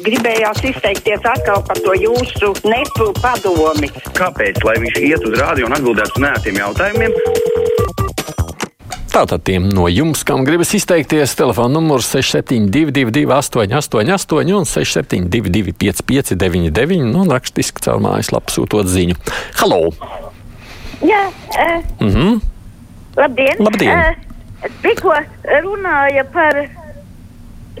Gribējās izteikties atkal par to jūsu nepu padomi. Kāpēc? Lai viņš iet uz rādio un atbildētu uz nētiem jautājumiem. Tātad tiem no jums, kam gribas izteikties, telefona numurs 6722, 888, un 672, 559, nu, un rakstiski caur mājaslapu sūtot ziņu. Halo! Jā, uh, Mm -hmm. labdien! Labdien. Uh, tikko runāja par,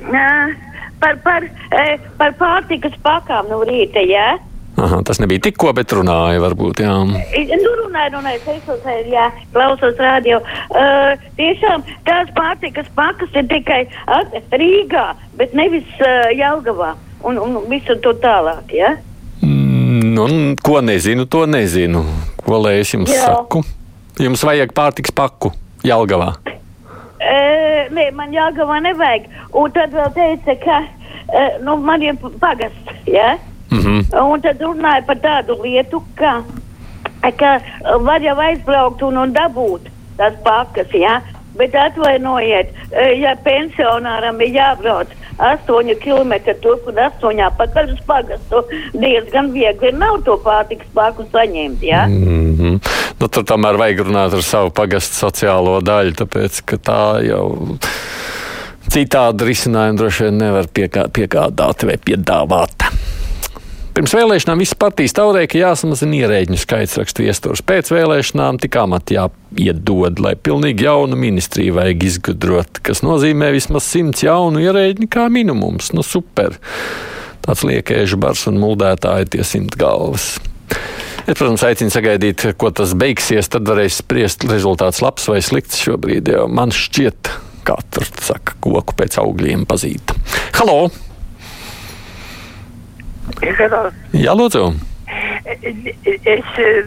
uh, par, par, uh, par pārtikas pakām no rīta, jā? Aha, tas nebija tikko, bet runāja varbūt, jā. Nu, runāju, runāju, klausos, jā, klausos radio. Uh, tiešām tās pārtikas pakas ir tikai at, Rīgā, bet nevis uh, Jelgavā un, un visur tur tālāk, jā? Mm, un, ko nezinu, to nezinu. Ko lai es jums Jā. saku? Jums vajag pārtiks paku Jelgavā. Nē, man Jelgavā nevajag. Un tad vēl teica, ka uh, nu, man ir pagasts, jā? Mm -hmm. Un tad runāja par tādu lietu, ka, ka var jau aizbraukt un, un dabūt tās pakas, jā. Bet atvainojiet, uh, ja pensionāram ir jābrauc 8 km turp un 8 pakaļ uz pagastu, diezgan viegli nav to pārtiks paku saņemt, jā. Mm -hmm. nu, tur tomēr vajag runāt ar savu pagastu sociālo daļu, tāpēc ka tā jau citādi risinājumu droši vien nevar piekā, piegādāt vai piedāvāt. Pirms vēlēšanām visas partijas taurēja, ka jāsamazina ierēģiņu skaits rakstu iestūros. Pēc vēlēšanām tik amati jāiedod, lai pilnīgi jaunu ministriju vajag izgudrot, kas nozīmē vismaz simts jaunu ierēģiņu kā minimums. Nu, super! Tāds liekēžu bars un muldētāji tie simt galvas. Es, protams, aicinu sagaidīt, ko tas beigsies. Tad varēs spriest, rezultāts labs vai slikts. Šobrīd jau man šķiet, tur saka, koku pēc augļiem pazīt. Halo! Jā, lūdzu! Es eh,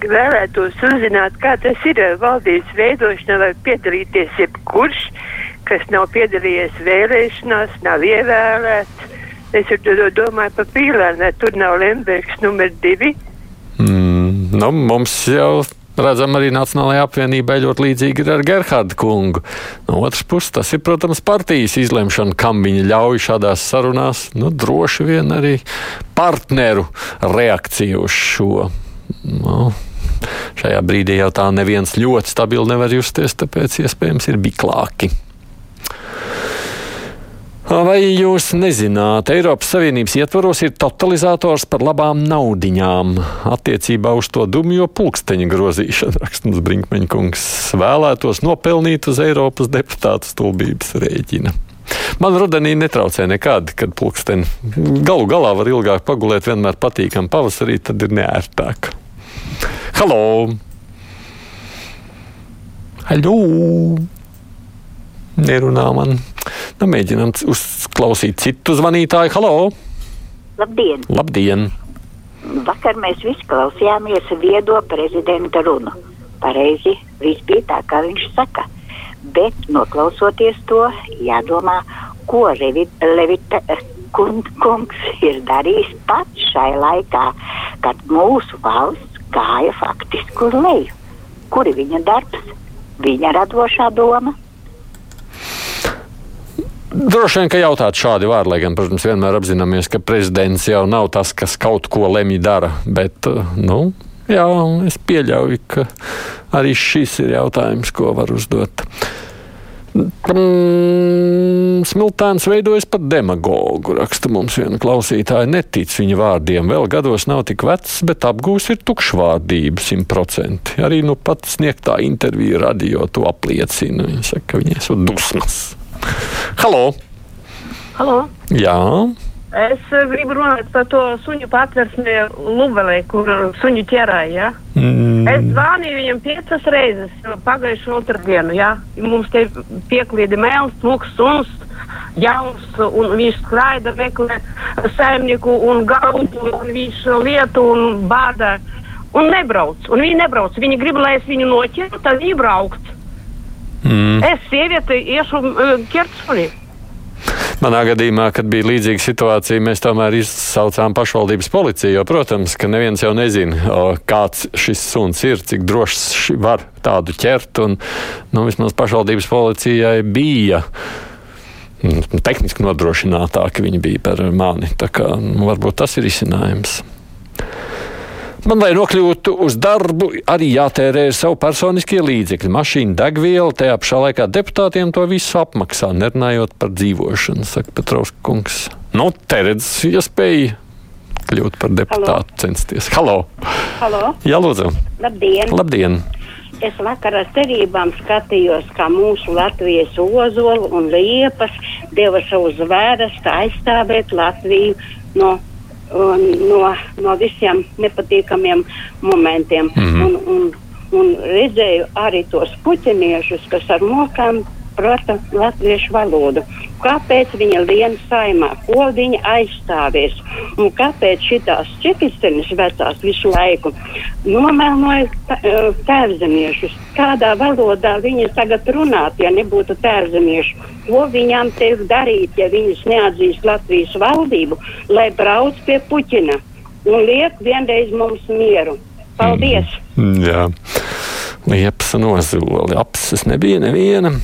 vēlētos uzzināt, kā tas ir ar valdības veidošanā, vai piedalīties jebkurš, kas nav piedalījies vēlēšanās, nav ievēlēts. Es domāju par pīlānu, vai tur nav Lembergs numur divi. Mm, nu, mums jau redzam, arī Nacionālajā apvienībā ļoti līdzīgi ir ar Gerhardu kungu. No otras puses, tas ir, protams, partijas izlemšana, kam viņi ļauj šādās sarunās. Nu, droši vien arī partneru reakcija uz šo. Nu, šajā brīdī jau tā neviens ļoti stabili nevar justies, tāpēc iespējams ir biklāki. Vai jūs nezināt, Eiropas Savienības ietvaros ir totalizators par labām naudiņām attiecībā uz to dumjo pulksteņa grozīšanu? Rakstums Brinkmeņkungs vēlētos nopelnīt uz Eiropas deputātu stulbības rēķina. Man rudenī netraucē nekādi, kad pulksteni galu galā var ilgāk pagulēt, vienmēr patīkam pavasarī, tad ir neērtāk. Halo! Halo! Nerunā man. Nu, mēģinām uzklausīt citu zvanītāju. Halo! Labdien! Labdien! Vakar mēs visi klausījāmies viedo prezidenta runu. Pareizi, viss bija tā, kā viņš saka. Bet, noklausoties to, jādomā, ko Levita Levita kun, kungs ir darījis pats šai laikā, kad mūsu valsts gāja faktiski uz leju. Kur ir viņa darbs, viņa radošā doma? Droši vien, ka jautāt šādi vārdi, lai gan, protams, vienmēr apzināmies, ka prezidents jau nav tas, kas kaut ko lemj dara. Bet, nu, jā, es pieļauju, ka arī šis ir jautājums, ko var uzdot. Mm, Smiltēns veidojas par demagogu, raksta mums viena klausītāja. Netic viņa vārdiem, vēl gados nav tik vecs, bet apgūs ir tukšvārdība simtprocentīgi. Arī nu pat sniegtā intervija radio to apliecina. Viņa saka, ka viņa esot dusmas. Halo! Halo. Jā, Es eh, gribu runāt par to suņu patversmi Lubelē, kur suņu ķerāja. Ja? mm, Es zvanīju viņam piecas reizes pagājušo otrdienu. Ja? Mums te pieklīda mēls, smūgs suns, jauns, un viņš skraida meklē saimnieku un gaudu, un viņš lietu un bāda. Un nebrauc, un viņi nebrauc. Viņi grib, lai es viņu noķeru, tad viņi braukt. Mm. Es sievieti iešu uh, ķert suni. Manā gadījumā, kad bija līdzīga situācija, mēs tomēr izsaucām pašvaldības policiju. Jo, protams, ka neviens jau nezina, kāds šis suns ir, cik drošs var tādu ķert. Un, nu, vismaz pašvaldības policijai bija mm, tehniski nodrošinātāki viņi bija par mani. Tā kā nu, varbūt tas ir izcinājums. Man, lai nokļūtu uz darbu, arī jātērē savu personiskie līdzekļi, mašīna, degviela. Tajā pašā laikā deputātiem to visu apmaksā, nerunājot par dzīvošanu, saka Petrauskas kungs. Nu, te redz iespēju kļūt par deputātu, Halo. censties. Halo! Halo. Jā, lūdzu! Labdien! Labdien. Es vakar ar cerībām skatījos, kā mūsu Latvijas ozolu un liepas deva savus vērstu aizstāvēt Latviju no no, no visiem nepatīkamiem momentiem. Mm -hmm. un, un, un redzēju arī tos puķiniešus, kas ar mokām prota latviešu valodu. Kāpēc viņa liena saimā, ko viņa aizstāvēs un kāpēc šitās čekistenes vecās visu laiku nomēloja tērzemiešus? Kādā valodā viņas tagad runāt, ja nebūtu tērzemiešu? Ko viņām te darīt, ja viņas neatzīst Latvijas valdību, lai brauc pie Puķina un liek vienreiz mums mieru? Paldies! Mm, jā, liepas nozoli, apses nebija neviena.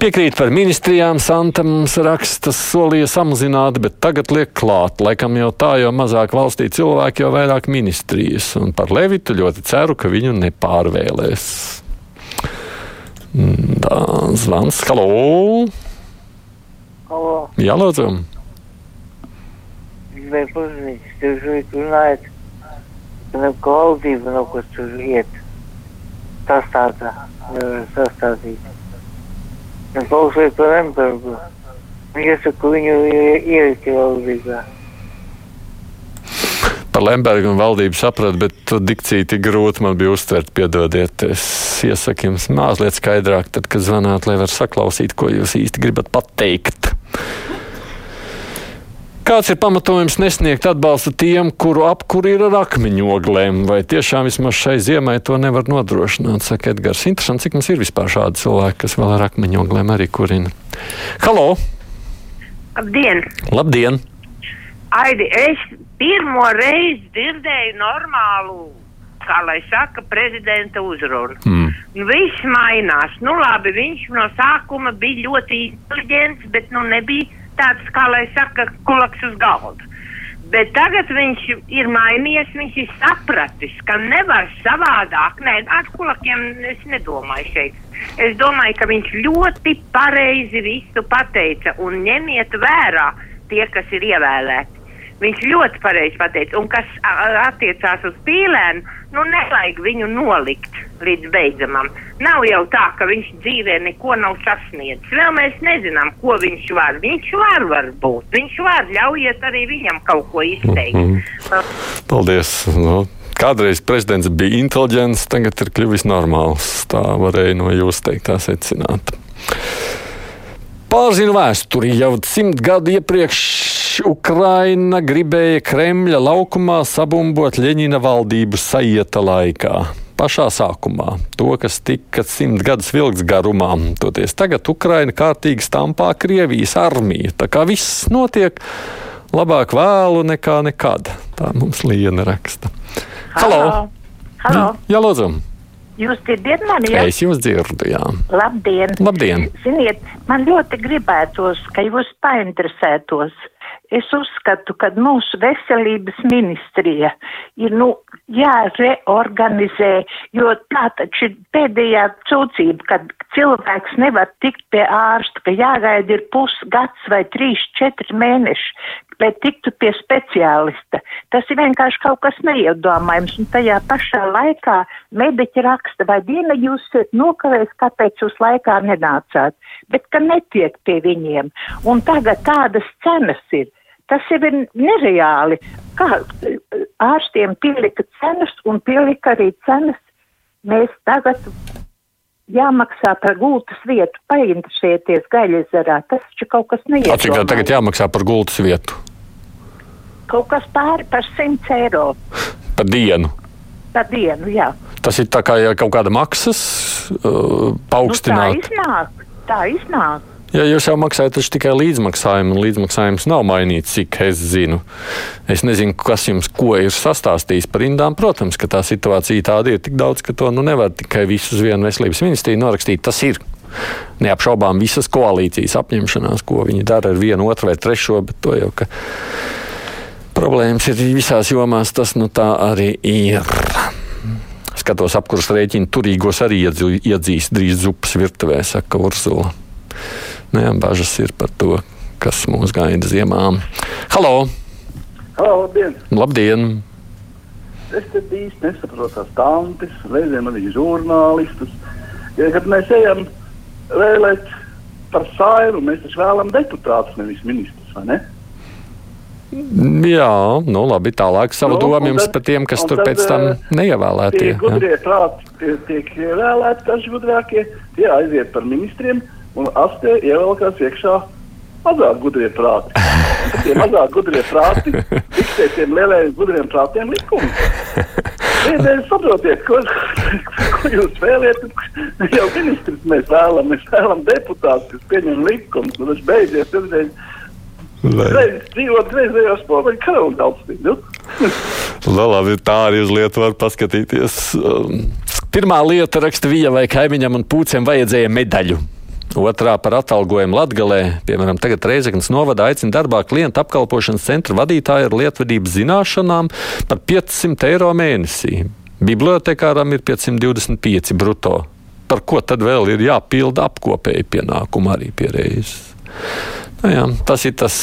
Piekrīt par ministrijām, Santa mums raksta, solīja samazināt, bet tagad liek klāt. Laikam jau tā, jo mazāk valstī cilvēki, jo vairāk ministrijas. Un par Levitu ļoti ceru, ka viņu nepārvēlēs. Tā, zvans, halo! Halo. Jā, lūdzu. Gribēju pazīst, jūs šeit runājat, ka nav valdība, nav kas tur iet. Tas tādā, nevar sastādīt. Es balsoju par Lembergu. Iesaku viņu ielikt valdībā. Par Lembergu un valdību sapratu, bet to dikciju tik grūti man bija uztvert. Piedodiet, es iesaku jums mazliet skaidrāk, tad, kad zvanāt, lai var saklausīt, ko jūs īsti gribat pateikt. Kāds ir pamatojums nesniegt atbalstu tiem, kuru apkuri ir ar akmeņoglēm? Vai tiešām vismaz šai ziemai to nevar nodrošināt? Saka Edgars. Interesanti, cik mums ir vispār šādi cilvēki, kas vēl ar akmeņoglēm arī kurina. Halo! Labdien! Labdien! Aidi, es pirmo reizi dzirdēju normālu kā lai saka, prezidenta uzrunu. Mm. Viss mainās. Nu, labi, viņš no sākuma bija ļoti inteliģents, bet nu nebija tāds, kā lai saka, kulaks uz galda. Bet tagad viņš ir mainījies, viņš ir sapratis, ka nevar savādāk. Nē, ar kulakiem es nedomāju šeit. Es domāju, ka viņš ļoti pareizi visu pateica un ņemiet vērā tie, kas ir ievēlēti. Viņš ļoti pareizi pateica, un kas attiecās uz pīlēnu, nu nevajag viņu nolikt līdz beidzamam. Nav jau tā, ka viņš dzīvē neko nav sasniedzis. Vēl mēs nezinām, ko viņš var. Viņš var varbūt, viņš var, ļaujiet arī viņam kaut ko izteikt. Mm -hmm. Paldies! No. Kādreiz prezidents bija inteliģents, tagad ir kļuvis normāls. Tā varēja no jūsu teiktā secināt. Pārzinu vēsturi jau simt gadu iepriekš Ukraina gribēja Kremļa laukumā sabumbot Ļeņina valdību saieta laikā. Pašā sākumā to, kas tika simt gadus vilks garumā, toties tagad Ukraina kārtīgi stampā Krievijas armija. Tā kā viss notiek labāk vēlu nekā nekad. Tā mums Liena raksta. Halo! Halo. Jā, lūdzu! Jūs dzirdat mani? Ja? Es jūs dzirdu, jā. Labdien! Labdien! Ziniet, man ļoti gribētos, ka jūs painteresētos es uzskatu, ka mūsu veselības ministrija ir, nu, jāreorganizē, jo tā taču ir pēdējā cūcība, kad cilvēks nevar tikt pie ārsta, ka jāgaida ir pusgads vai trīs, četri mēneši, lai tiktu pie speciālista. Tas ir vienkārši kaut kas neiedomājams, un tajā pašā laikā mediķi raksta, vai diena jūs nokavējis, kāpēc jūs laikā nenācāt, bet ka netiek pie viņiem. Un tagad tādas cenas ir Tas jau ir nereāli. Kā ārstiem pielika cenas un pielika arī cenas, mēs tagad jāmaksā par gultas vietu, painteresēties gaļezerā. Tas taču kaut kas neiedomājams. Cik tā tagad jāmaksā par gultas vietu? Kaut kas pāri par 100 eiro. Par dienu? Par dienu, jā. Tas ir tā kā ja kaut kāda maksas uh, paaugstināta. Nu, tā iznāk, tā iznāk. Ja jūs jau maksājat tikai līdzmaksājumu, un līdzmaksājums nav mainīts, cik es zinu. Es nezinu, kas jums ko ir sastāstījis par indām. Protams, ka tā situācija tāda ir tik daudz, ka to nu nevar tikai visu uz vienu veselības ministriju norakstīt. Tas ir. Neapšaubām visas koalīcijas apņemšanās, ko viņi dara ar vienu, otru vai trešo, bet to jau, ka problēmas ir visās jomās, tas nu tā arī ir. Skatos, apkurss rēķina turīgos arī iedzīs drīz zupas virtuvē, saka Urzula. Nē, nu bažas ir par to, kas mūs gaida ziemā. Halo! Halo, labdien! Labdien! Es te īsti nesaprotu tās tantes, reizēm arī žurnālistus. Ja, kad mēs ejam vēlēt par sairu, mēs taču vēlamies deputātus, nevis ministrus, vai ne? Jā, nu labi, tālāk savu nu, domu jums par tiem, kas tur tad, pēc tam eh, neievēlētie. Tie gudrie prāti tiek, ievēlēti, kas gudrākie, tie aiziet par ministriem un astē ievelkās iekšā mazāk gudrie prāti. Tie mazāk gudrie prāti diktē tiem lielajiem gudriem prātiem likumus. Vienreiz saprotiet, ko, ko jūs vēlaties. Jau ministrs mēs vēlamies, mēs vēlamies deputātus, kas pieņem likumus. Nu, tas beidzies, tas Reiz dzīvot reizējos poveļu karalu valstī. Nu? Labi, tā arī uz lietu var paskatīties. Um, pirmā lieta raksta Vija vai kaimiņam un pūciem vajadzēja medaļu. Otrā par atalgojumu Latgalē, piemēram, tagad Reizeknas novada aicina darbā klientu apkalpošanas centra vadītāju ar lietvedības zināšanām par 500 eiro mēnesī. Bibliotekāram ir 525 bruto. Par ko tad vēl ir jāpilda apkopēji pienākumi arī pie reizes? Nu, jā, tas ir tas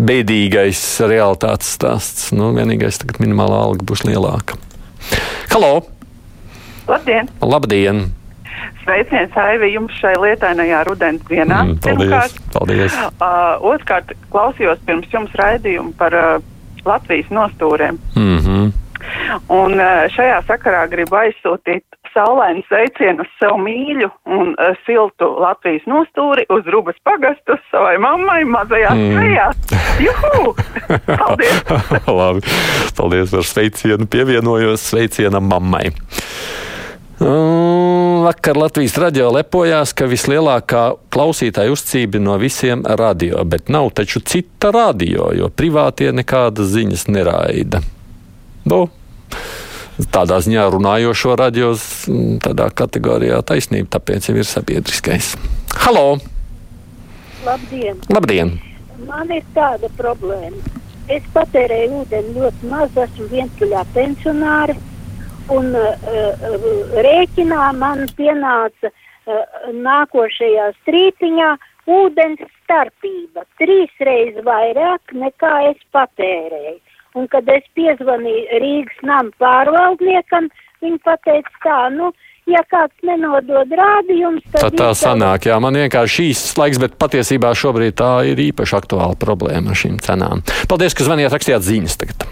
bēdīgais realitātes stāsts. Nu, vienīgais, tagad minimālā alga būs lielāka. Halo! Labdien! Labdien! Sveiciens, Aivi, jums šai lietainajā rudens dienā. Mm, paldies! Pirmkārt, paldies. Uh, Otrkārt, klausījos pirms jums raidījumu par uh, Latvijas nostūriem. Mm -hmm. Un uh, šajā sakarā gribu aizsūtīt saulainu sveicienu sev mīļu un uh, siltu Latvijas nostūri uz Rubas pagastu savai mammai mazajā mm. svejā. Juhu! Paldies! Labi, paldies par sveicienu. Pievienojos sveicienam mammai. Vakar Latvijas radio lepojās, ka vislielākā klausītāja uzcība no visiem radio, bet nav taču cita radio, jo privātie nekādas ziņas neraida. Nu, tādā ziņā runājošo raidījos, tādā kategorijā taisnība, tāpēc jau ir sabiedriskais. Halo! Labdien! Labdien. Man ir tāda problēma. Es patērēju ūdeni ļoti maz, esmu vientuļā pensionāre, un uh, rēķinā man pienāca uh, nākošajā strīpiņā ūdens starpība trīs reizes vairāk nekā es patērēju. Un, kad es piezvanīju Rīgas nama pārvaldniekam, viņi teica tā, nu, ja kāds nenodod rādījumus, tad tā, tā sanāk. Jā, man vienkārši šīs laiks, bet patiesībā šobrīd tā ir īpaši aktuāla problēma ar šīm cenām. Paldies, ka zvanījāt, rakstījāt ziņas tagad.